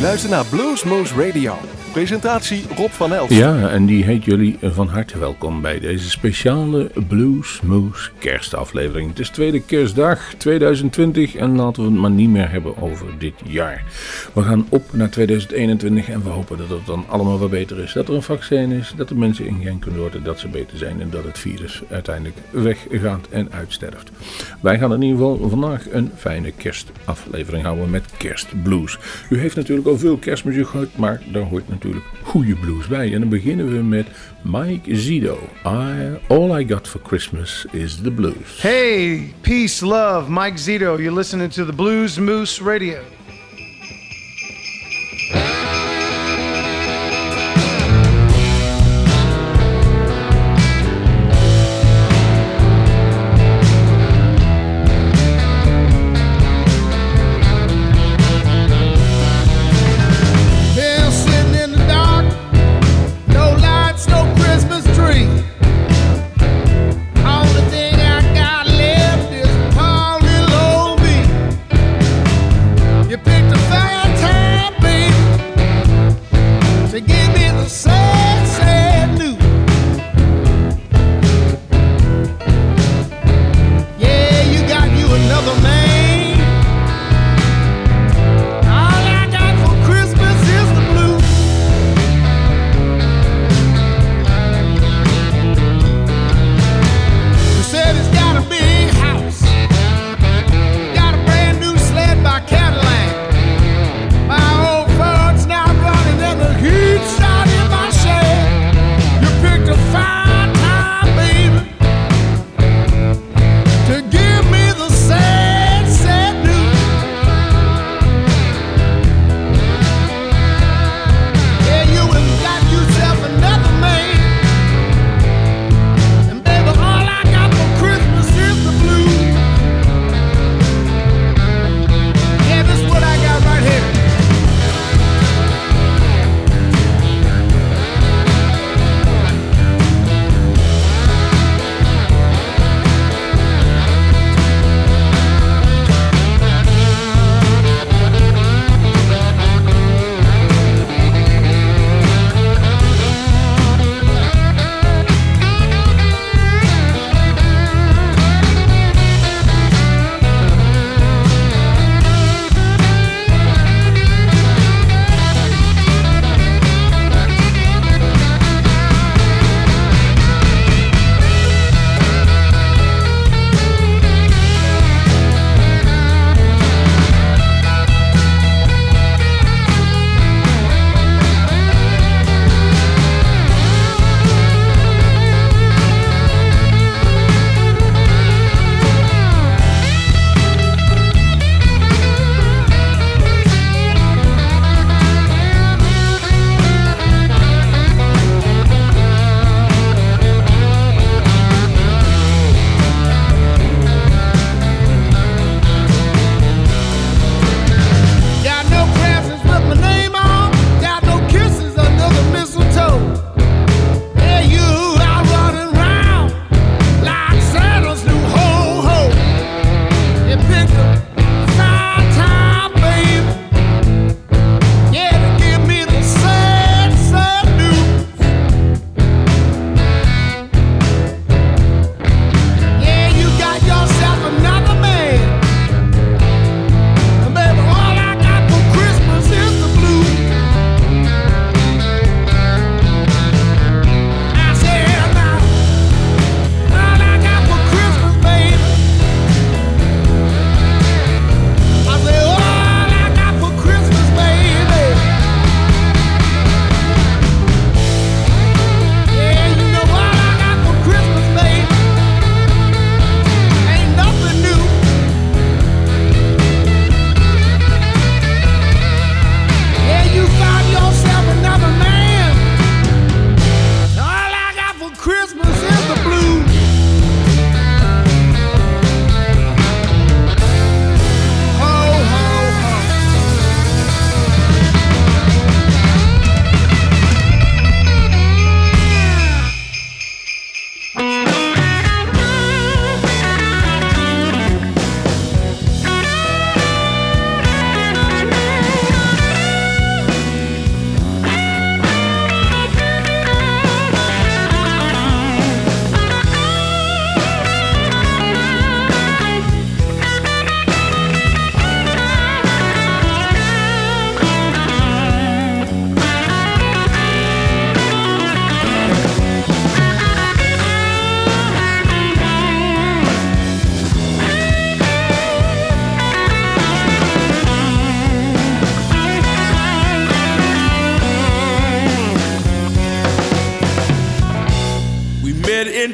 luistert naar Bluesmoose Radio. Presentatie Rob van Elst. Ja, en die heet jullie van harte welkom bij deze speciale Bluesmoose kerstaflevering. Het is tweede kerstdag 2020 en laten we het maar niet meer hebben over dit jaar. We gaan op naar 2021 en we hopen dat het dan allemaal wat beter is. Dat er een vaccin is, dat de mensen ingeënt kunnen worden, dat ze beter zijn en dat het virus uiteindelijk weggaat en uitsterft. Wij gaan in ieder geval vandaag een fijne kerstaflevering houden met kerstblues. U heeft natuurlijk al veel kerstmuziek gehoord, maar daar hoort natuurlijk goede blues bij. En dan beginnen we met Mike Zito. I, all I got for Christmas is the blues. Hey, peace, love, Mike Zito. You're listening to the Blues Moose Radio.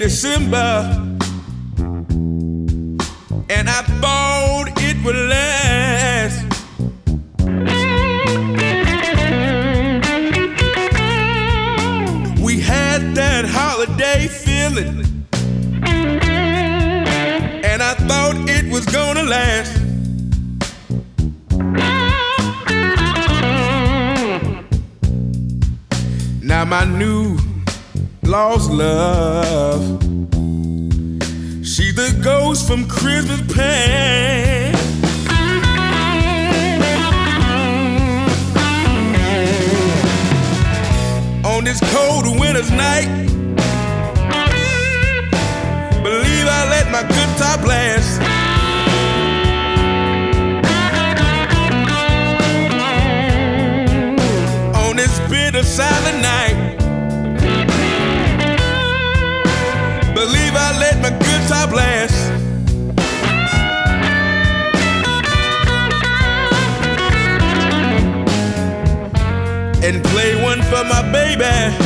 December, and I thought it would last. We had that holiday feeling, and I thought it was gonna last. Now my new lost love. She's the ghost from Christmas past. On this cold winter's night, believe I let my good top blast. On this bitter silent night. Believe I let my good top last. And play one for my baby.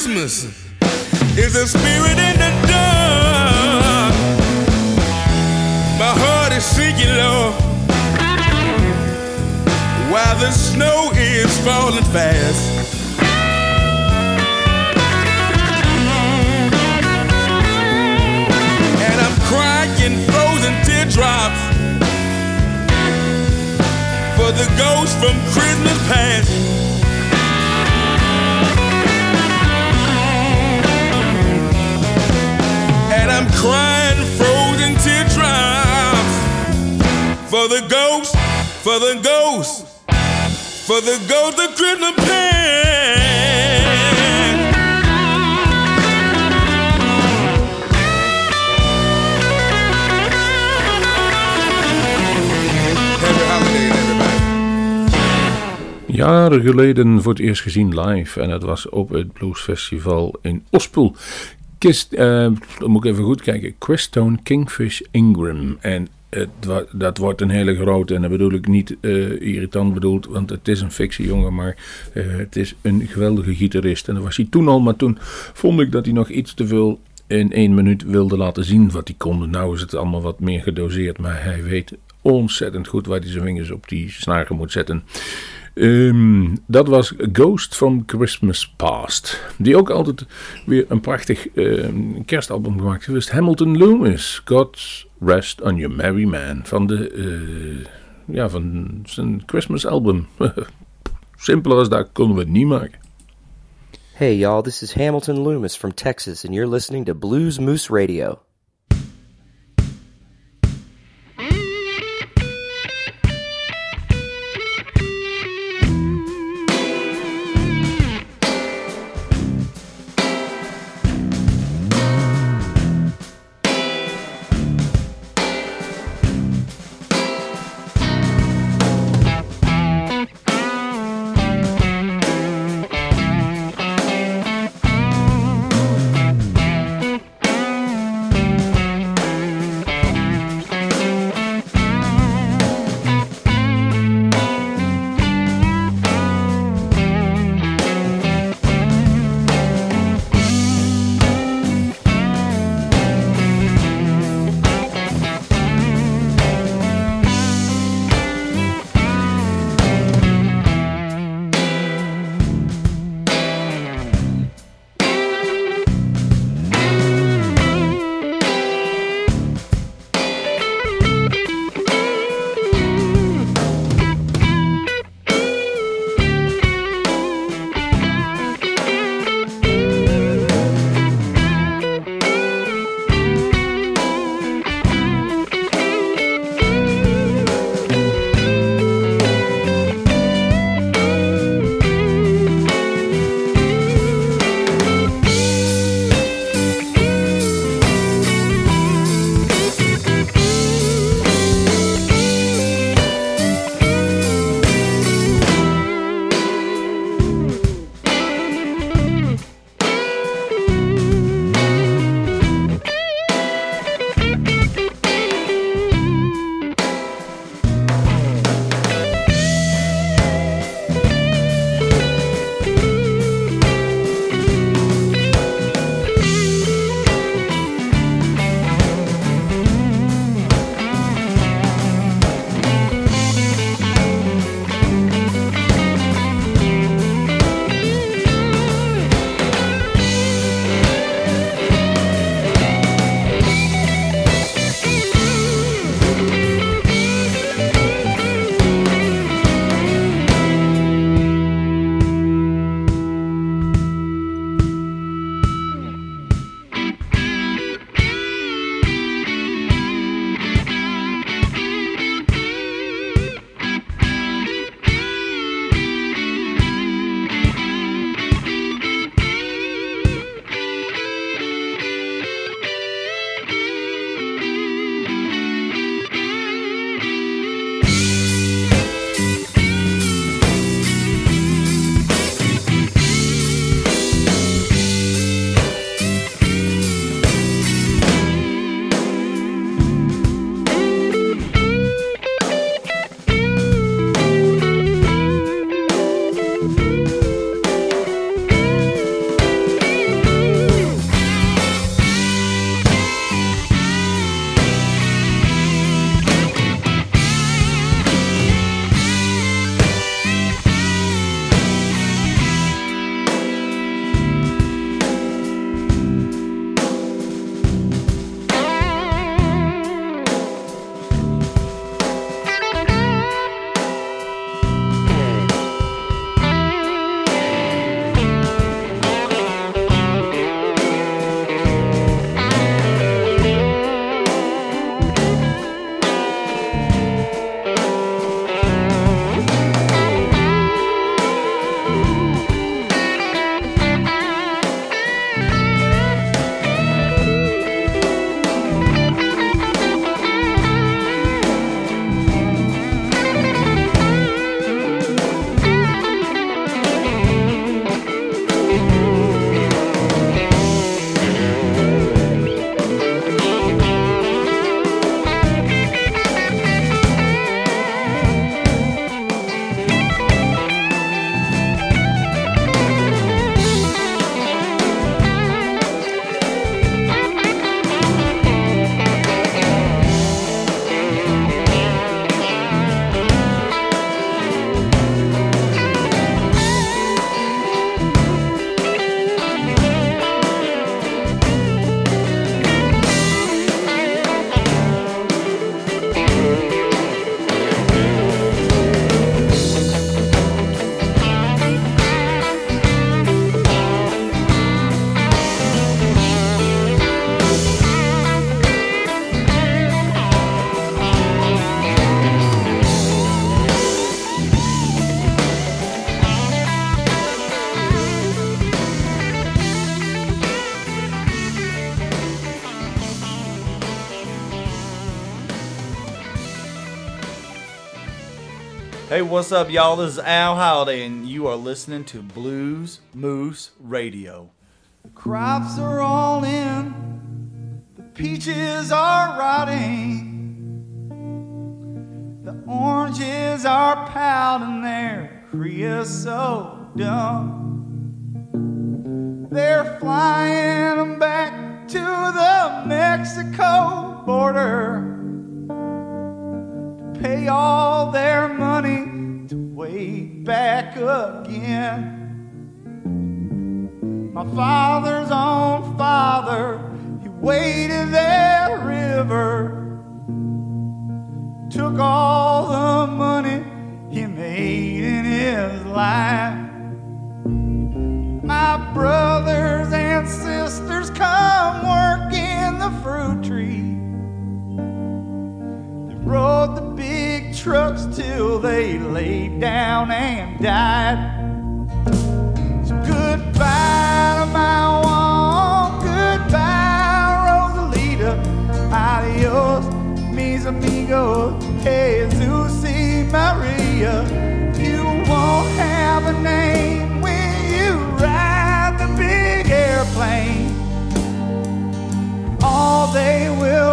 Christmas is a spirit in the dark. My heart is sinking low while the snow is falling fast. And I'm crying frozen teardrops for the ghost from Christmas past. The ghost, for the ghost, for the ghost of Christmas past. Happy holidays, everybody. Jaren geleden voor het eerst gezien live. En het was op het Blues Festival in Ospel. Kist, dan moet ik even goed kijken. Christone Kingfish Ingram. En dat wordt een hele grote. En dat bedoel ik niet eh, irritant bedoeld. Want het is een fictiejongen. Maar eh, het is een geweldige gitarist. En dat was hij toen al. Maar toen vond ik dat hij nog iets te veel in één minuut wilde laten zien wat hij kon. Nou is het allemaal wat meer gedoseerd. Maar hij weet ontzettend goed waar hij zijn vingers op die snaren moet zetten. Ehm, dat was Ghost from Christmas Past. Die ook altijd weer een prachtig ehm, kerstalbum gemaakt heeft. Hamilton Loomis, God's Rest on Your Merry Man. Van, de, eh, ja, van zijn Christmas album. Simpeler als dat konden we het niet maken. Hey y'all, this is Hamilton Loomis from Texas, and you're listening to Blues Moose Radio. What's up, y'all? This is Al Holliday, and you are listening to Blues Moose Radio. The crops are all in, the peaches are rotting, the oranges are pouting their creosote dumb. They're flying them back to the Mexico border pay all their money to wait back again. My father's own father, he waded that river, took all the money he made in his life. My brothers and sisters come work in the fruit tree rode the big trucks till they laid down and died. So goodbye to my one, goodbye Rosalita, adios mis amigos, Jesus y Maria. You won't have a name when you ride the big airplane. All they will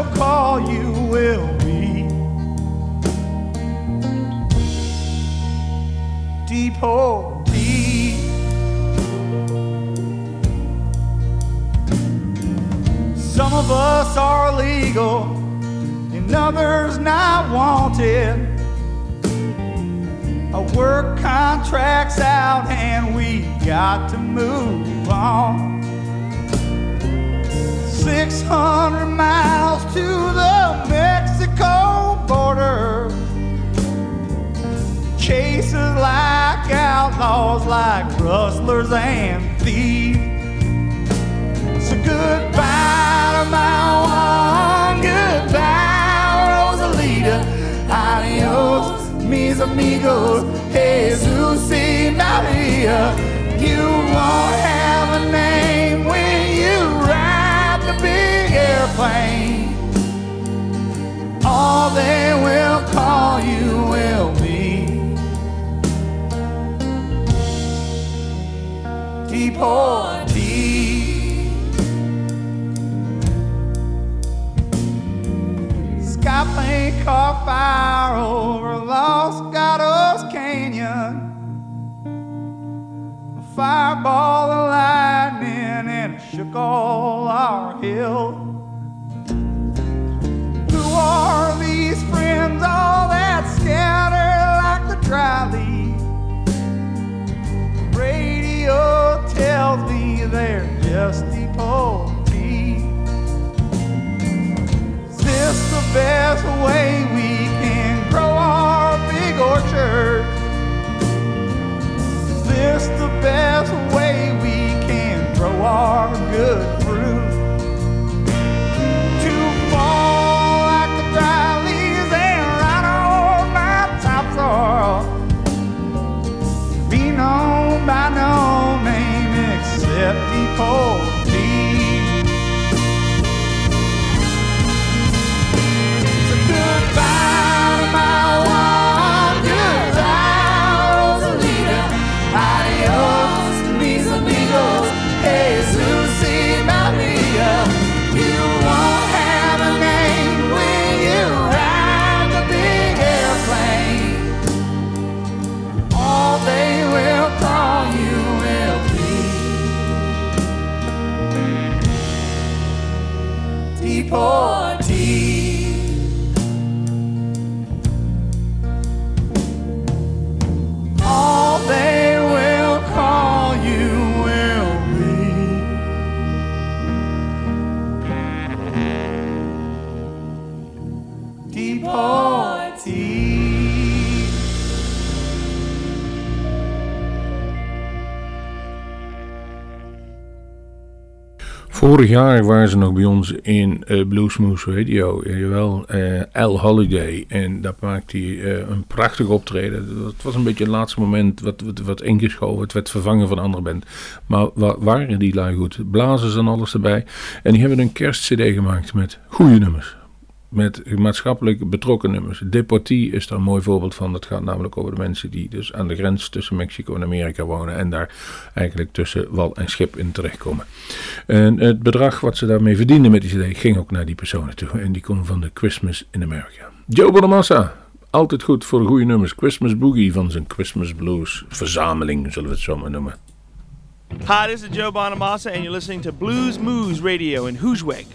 of us are legal, and others not wanted. Our work contracts out, and we got to move on. 600 miles to the Mexico border chases like outlaws, like rustlers and thieves. So goodbye my one, goodbye, Rosalita. Adios, mis amigos, Jesus Maria. You won't have a name when you ride the big airplane. All they will call you will be deportee. Skyplane caught fire over Los Gatos Canyon. A fireball of lightning and it shook all our hills. Who are these friends, all that scattered like the dry leaves? Radio tells me they're just deportees. Is the best way we can grow our jaar waren ze nog bij ons in eh Bluesmoose Radio. Jawel, eh Al Holiday. En daar maakte hij eh, een prachtig optreden. Dat was een beetje het laatste moment wat, wat, ingeschoven. Het werd vervangen van een andere band. Maar waar waren die lui goed? Blazers en alles erbij. En die hebben een kerstcd gemaakt met goede nummers. Met maatschappelijk betrokken nummers. Deportee is daar een mooi voorbeeld van. Dat gaat namelijk over de mensen die dus aan de grens tussen Mexico en Amerika wonen en daar eigenlijk tussen wal en schip in terechtkomen. En het bedrag wat ze daarmee verdienden met die CD ging ook naar die personen toe. En die komt van de Christmas in America. Joe Bonamassa, altijd goed voor goede nummers. Christmas Boogie van zijn Christmas Blues verzameling, zullen we het zo maar noemen. Hi, this is Joe Bonamassa, and you're listening to Blues Moose Radio in Hoosweg.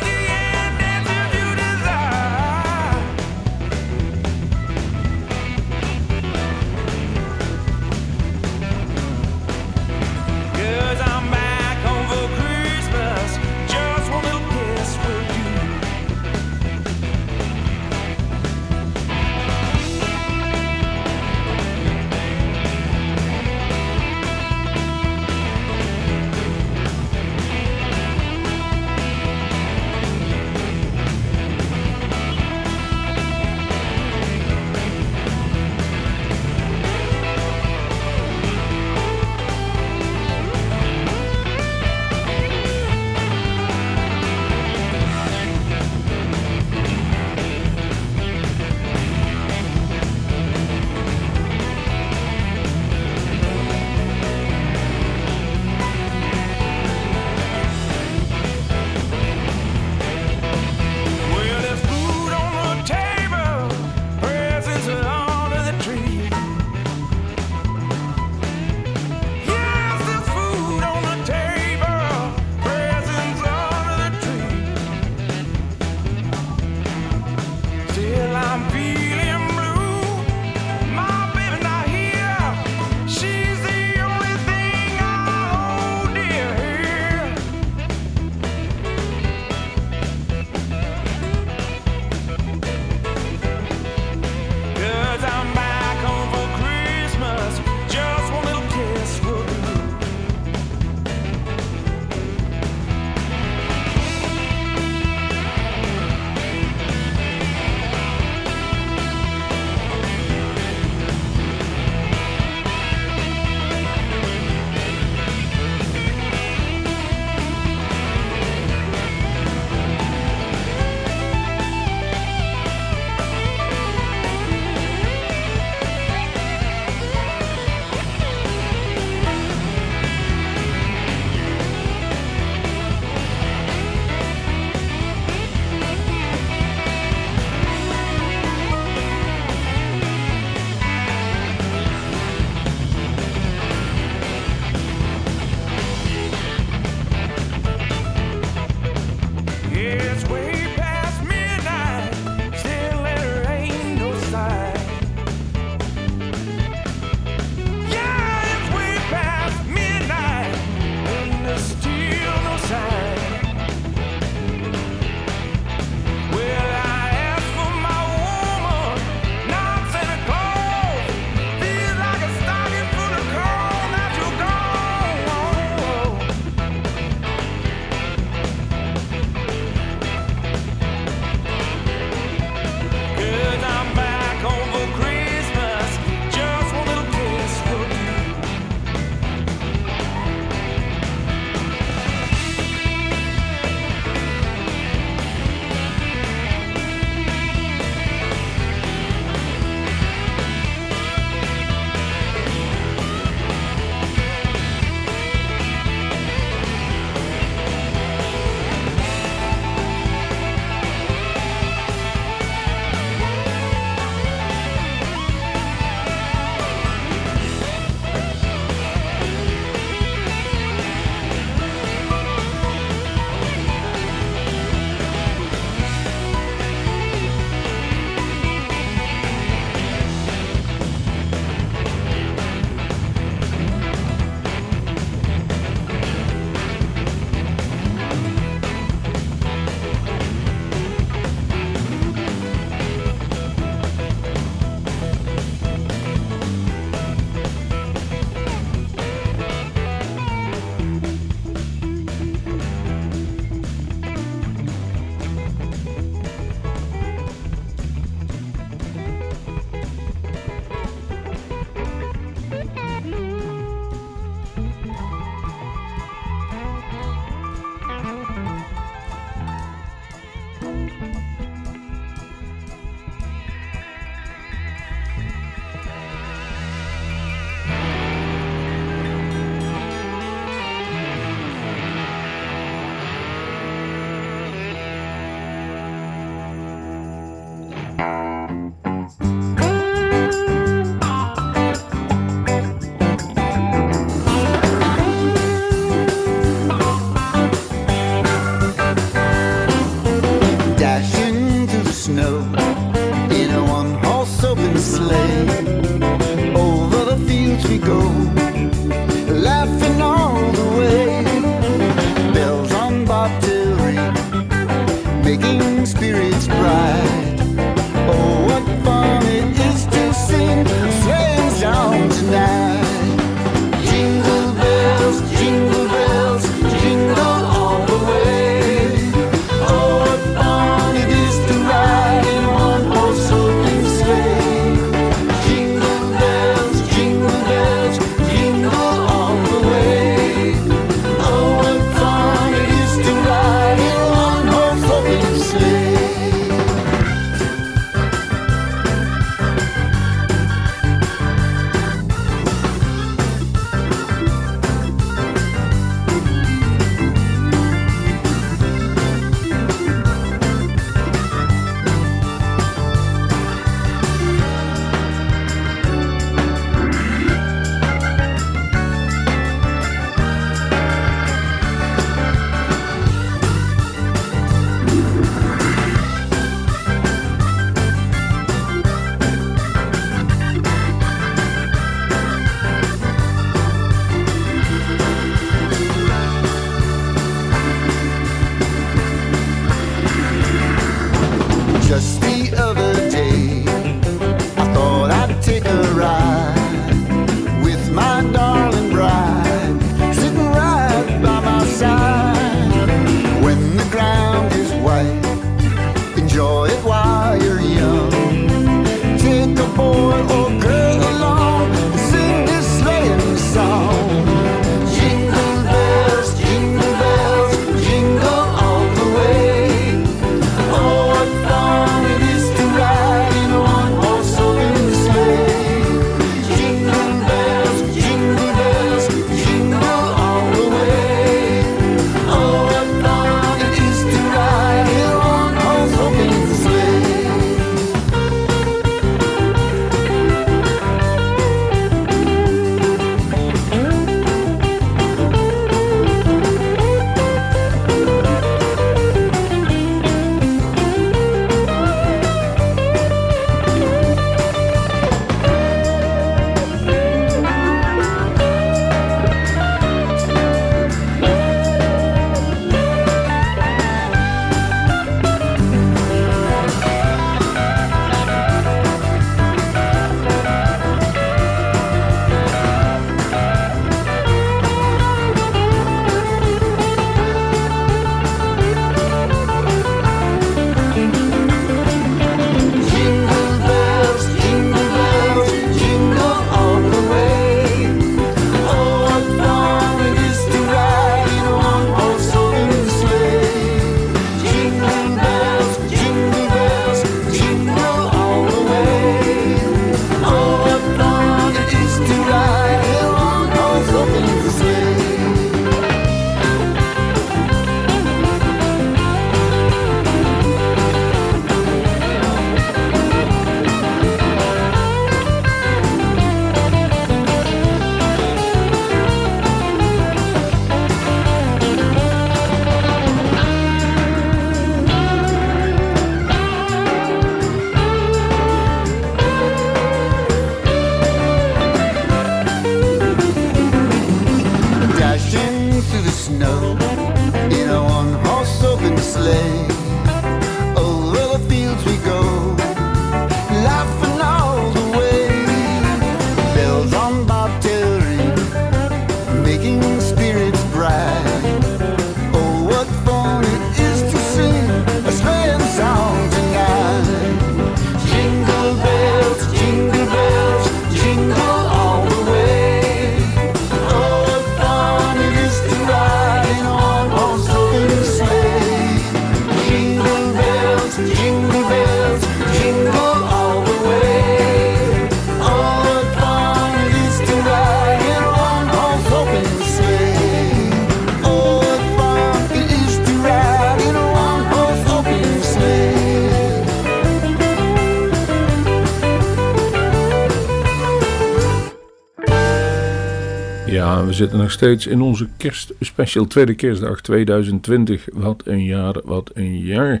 Steeds in onze kerstspecial, tweede kerstdag 2020. Wat een jaar, wat een jaar.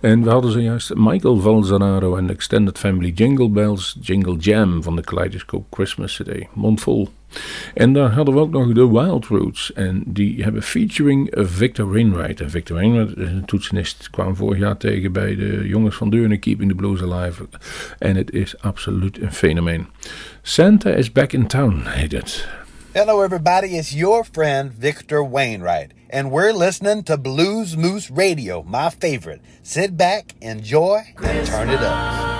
En we hadden zojuist Michael Valzanaro en Extended Family Jingle Bells, Jingle Jam van de Kaleidoscope Christmas CD. Mondvol. En daar hadden we ook nog de Wild Roots. En die hebben featuring Victor Wainwright. En Victor Wainwright is een toetsenist. Kwam vorig jaar tegen bij de jongens van Deurne Keeping the Blues Alive. En het is absoluut een fenomeen. Santa is Back in Town heet het. Hello, everybody. It's your friend Victor Wainwright, and we're listening to Blues Moose Radio, my favorite. Sit back, enjoy, and turn it up.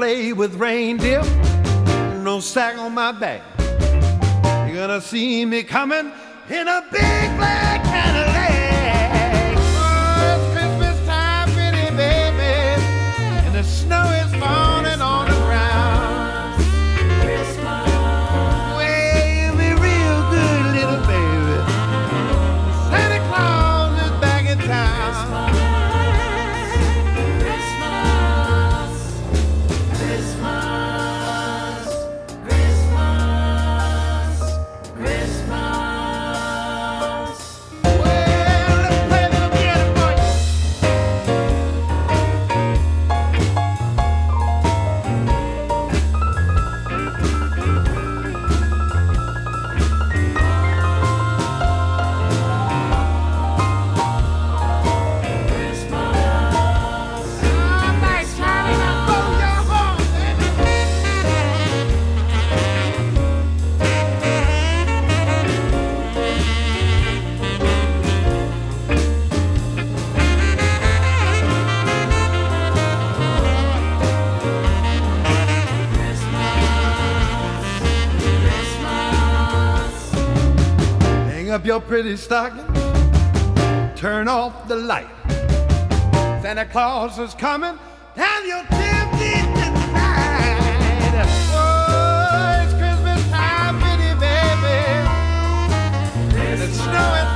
Sleigh with reindeer, no sack on my back. You're gonna see me coming in a big black your pretty stocking. Turn off the light. Santa Claus is coming down your chimney tonight. Oh, it's Christmas time, pretty baby. And the snow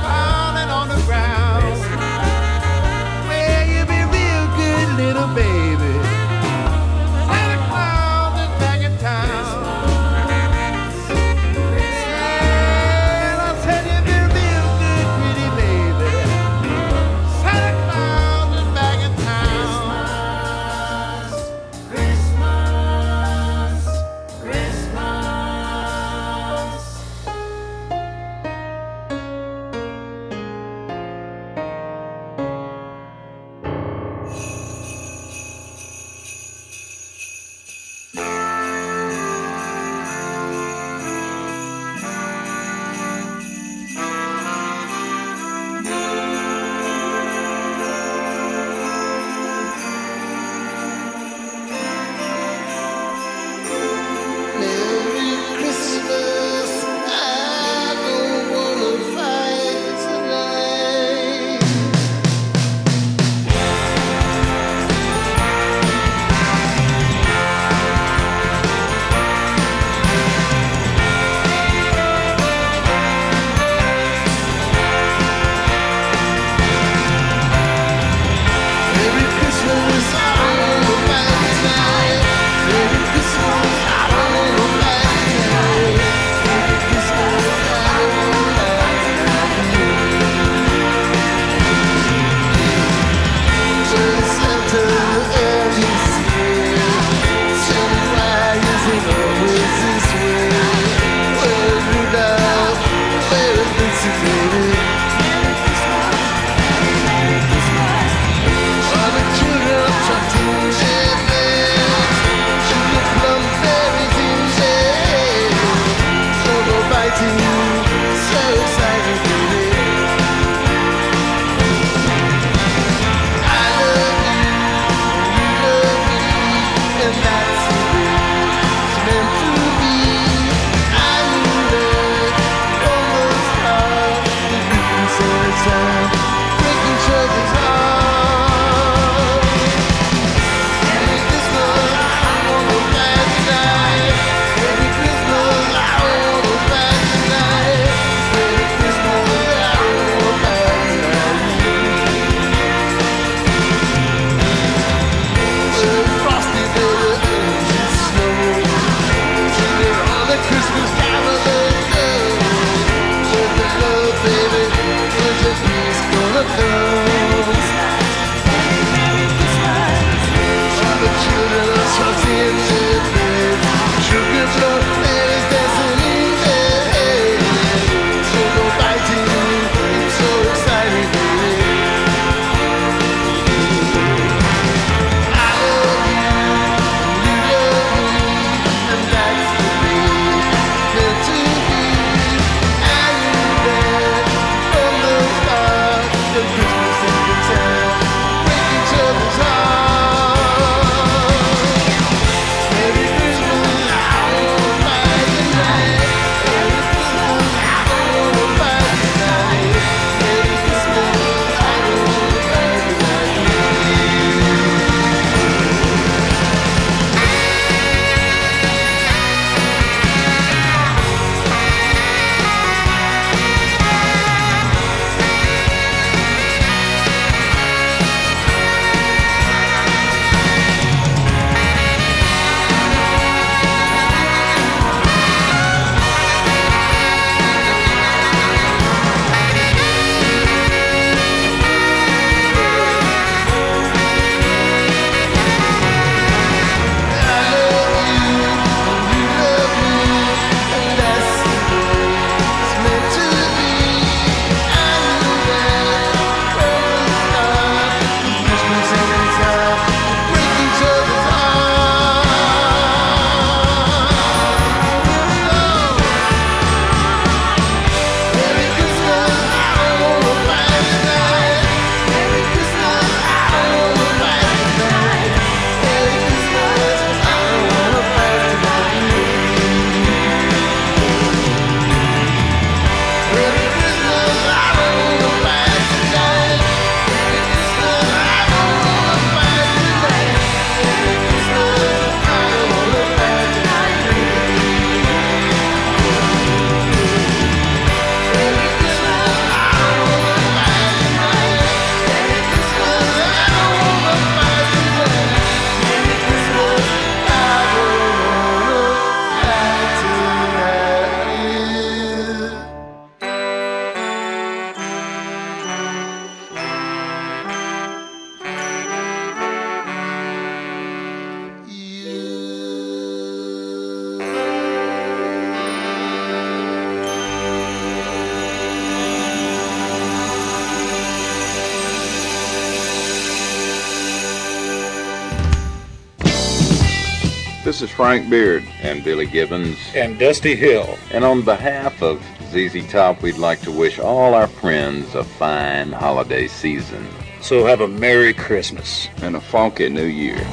is Frank Beard and Billy Gibbons and Dusty Hill. And on behalf of ZZ Top, we'd like to wish all our friends a fine holiday season. So have a Merry Christmas and a funky New Year.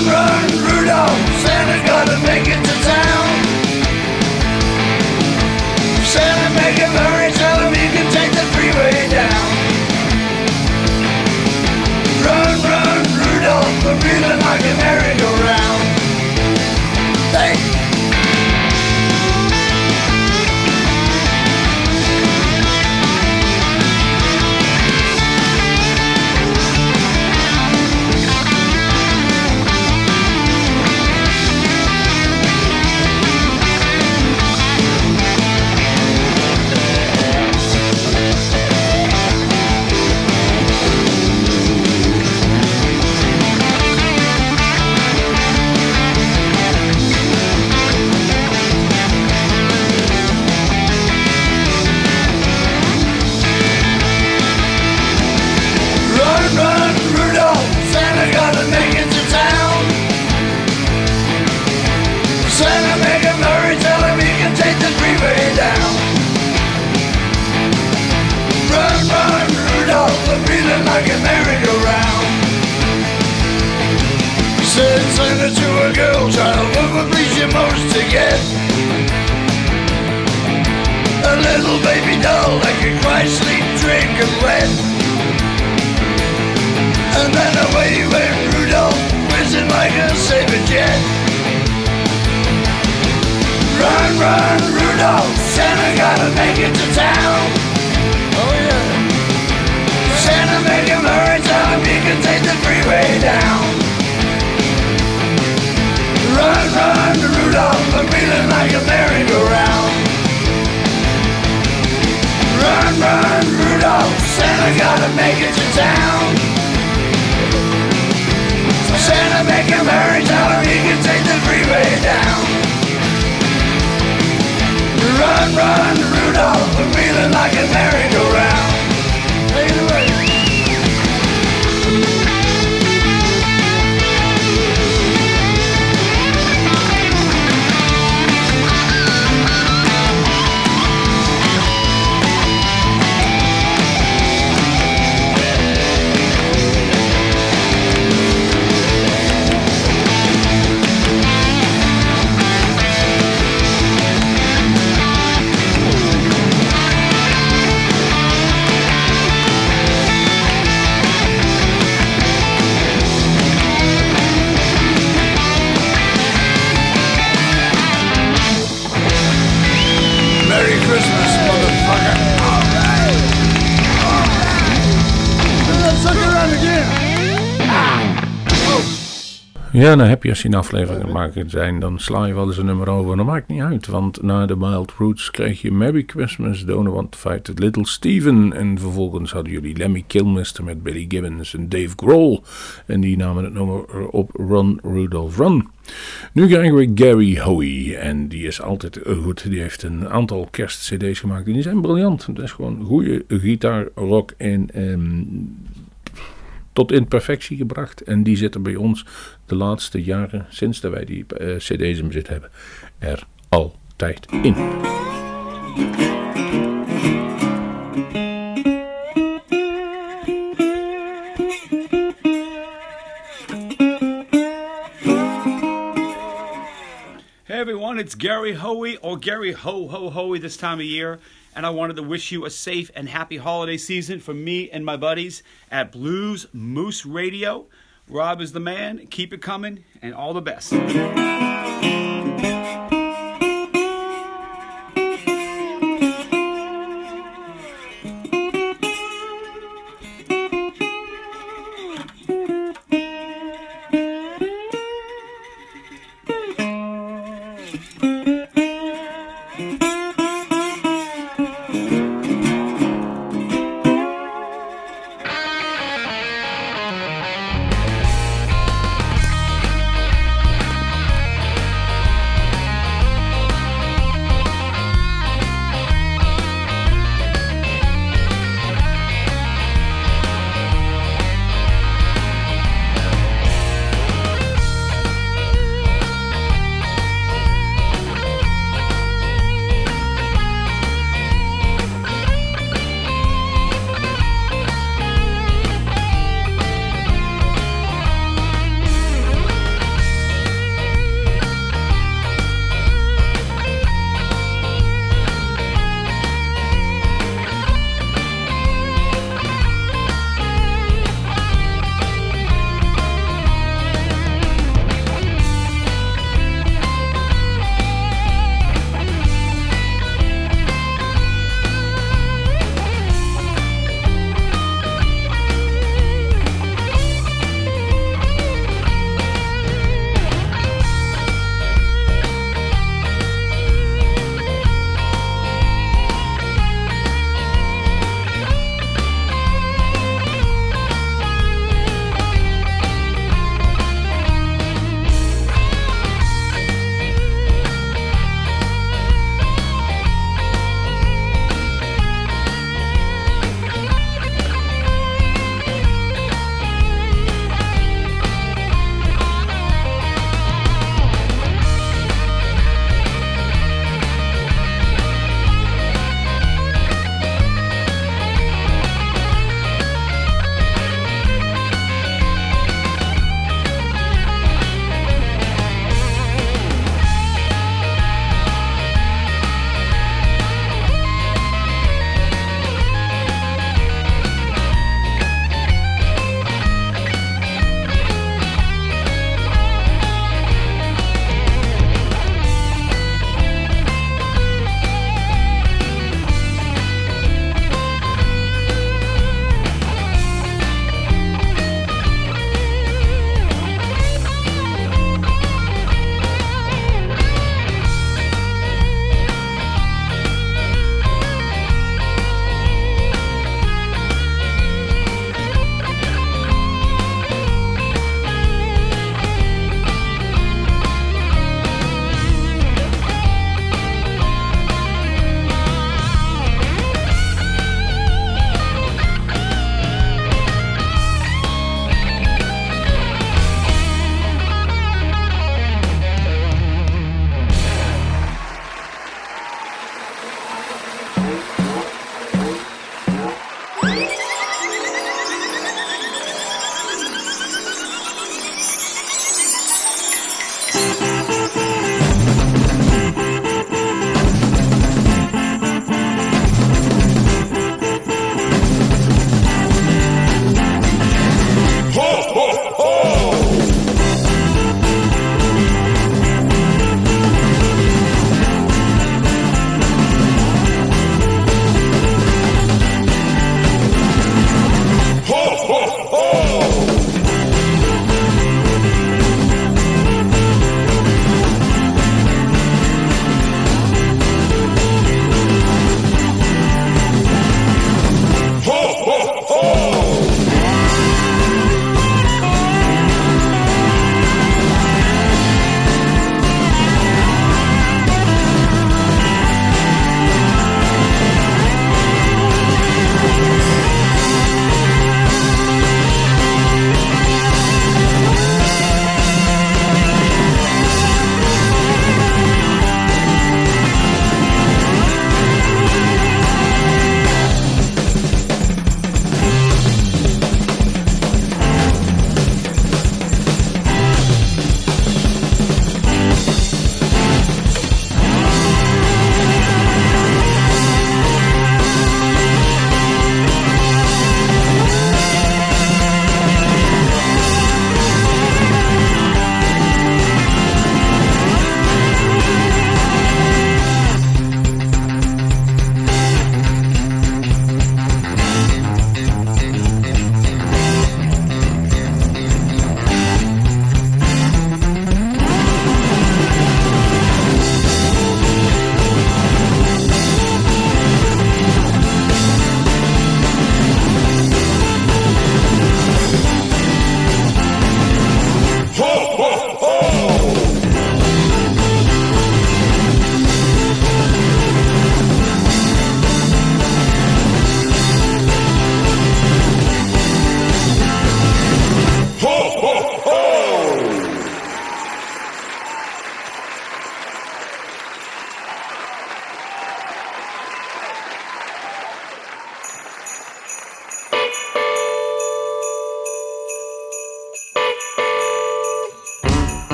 Run, run, Rudolph, Santa gotta make it to town. Santa, make hurry, tell him can take the freeway down. Run, run, Rudolph, feeling like a merry-go-round. Run, I'm feeling like a merry-go-round. Ja, dan heb je als je een aflevering aan zijn, dan sla je wel eens een nummer over. Dat maakt niet uit, want na de Mild Roots kreeg je Merry Christmas, Don't Want to Fight It, Little Steven. En vervolgens hadden jullie Lemmy Kilmister met Billy Gibbons en Dave Grohl. En die namen het nummer op Run Rudolph Run. Nu krijgen we Gary Hoey. En die is altijd goed. Die heeft een aantal kerstcd's gemaakt. En die zijn briljant. Dat is gewoon goede gitaar, rock en ehm, tot in perfectie gebracht. En die zitten bij ons de laatste jaren, sinds dat wij die eh, cd's in bezit hebben, er altijd in. Gary Hoey or Gary Ho Ho Hoey this time of year, and I wanted to wish you a safe and happy holiday season from me and my buddies at Blues Moose Radio. Rob is the man, keep it coming, and all the best.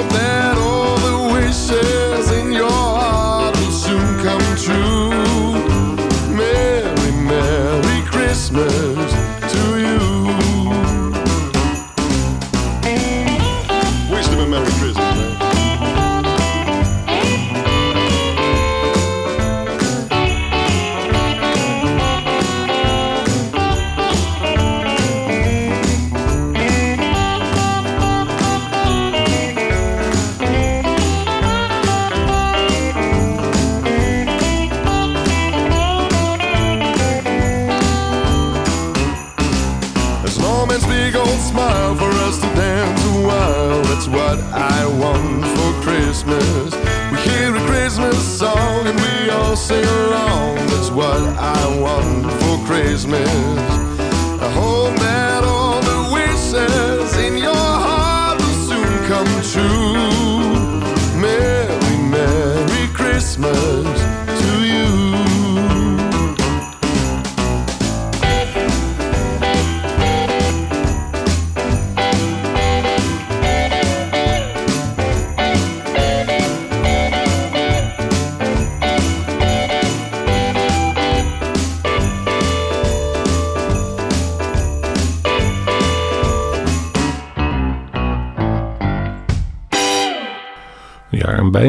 I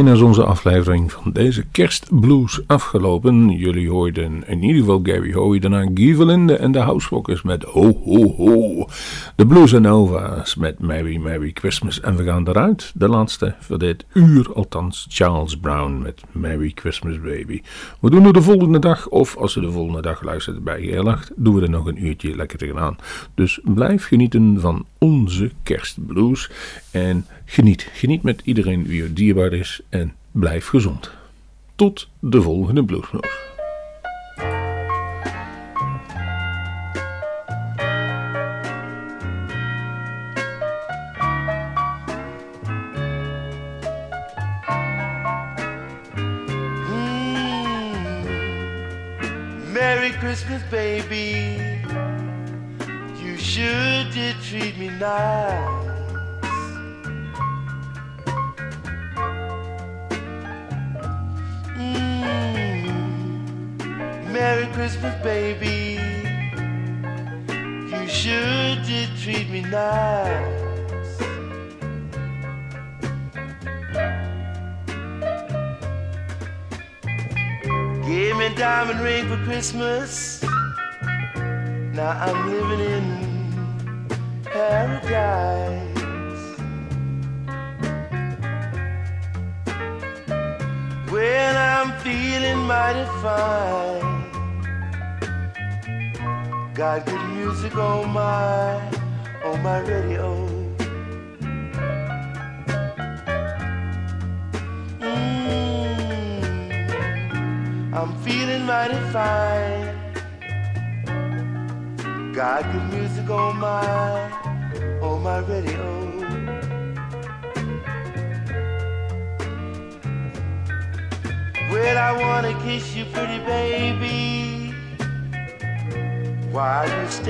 bijna is onze aflevering van deze kerstblues afgelopen. Jullie hoorden in ieder geval Gary Hoey, daarna Guy en de Housewalkers met Ho Ho Ho. De Blues and Nova's met Merry Merry Christmas. En we gaan eruit, de laatste voor dit uur, althans Charles Brown met Merry Christmas Baby. We doen het de volgende dag, of als u de volgende dag luistert bij Geerlacht, doen we er nog een uurtje lekker tegenaan. Dus blijf genieten van onze kerstblues en geniet. Geniet met iedereen wie u dierbaar is en blijf gezond. Tot de volgende Bluesmoes.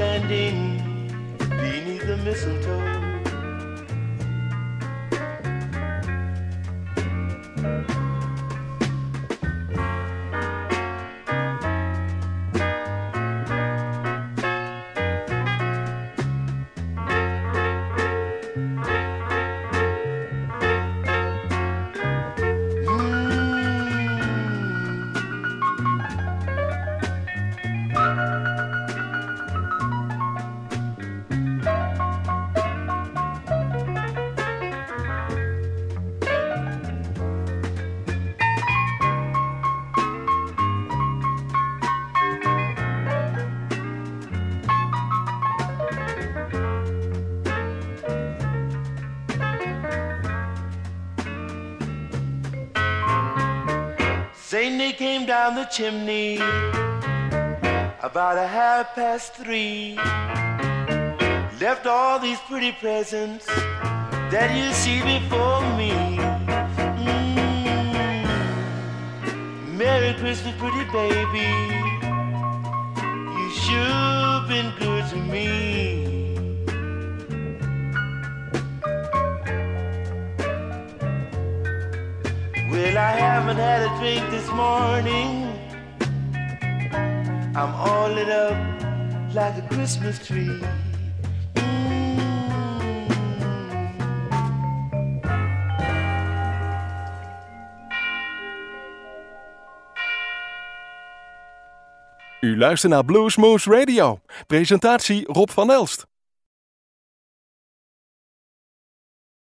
Standing beneath the mistletoe. Chimney about a half past three. Left all these pretty presents that you see before me. Mm. Merry Christmas, pretty baby. You sure been good to me. Well, I haven't had a drink this morning. Christmas tree. U luistert naar Bluesmoose Radio. Presentatie Rob van Elst.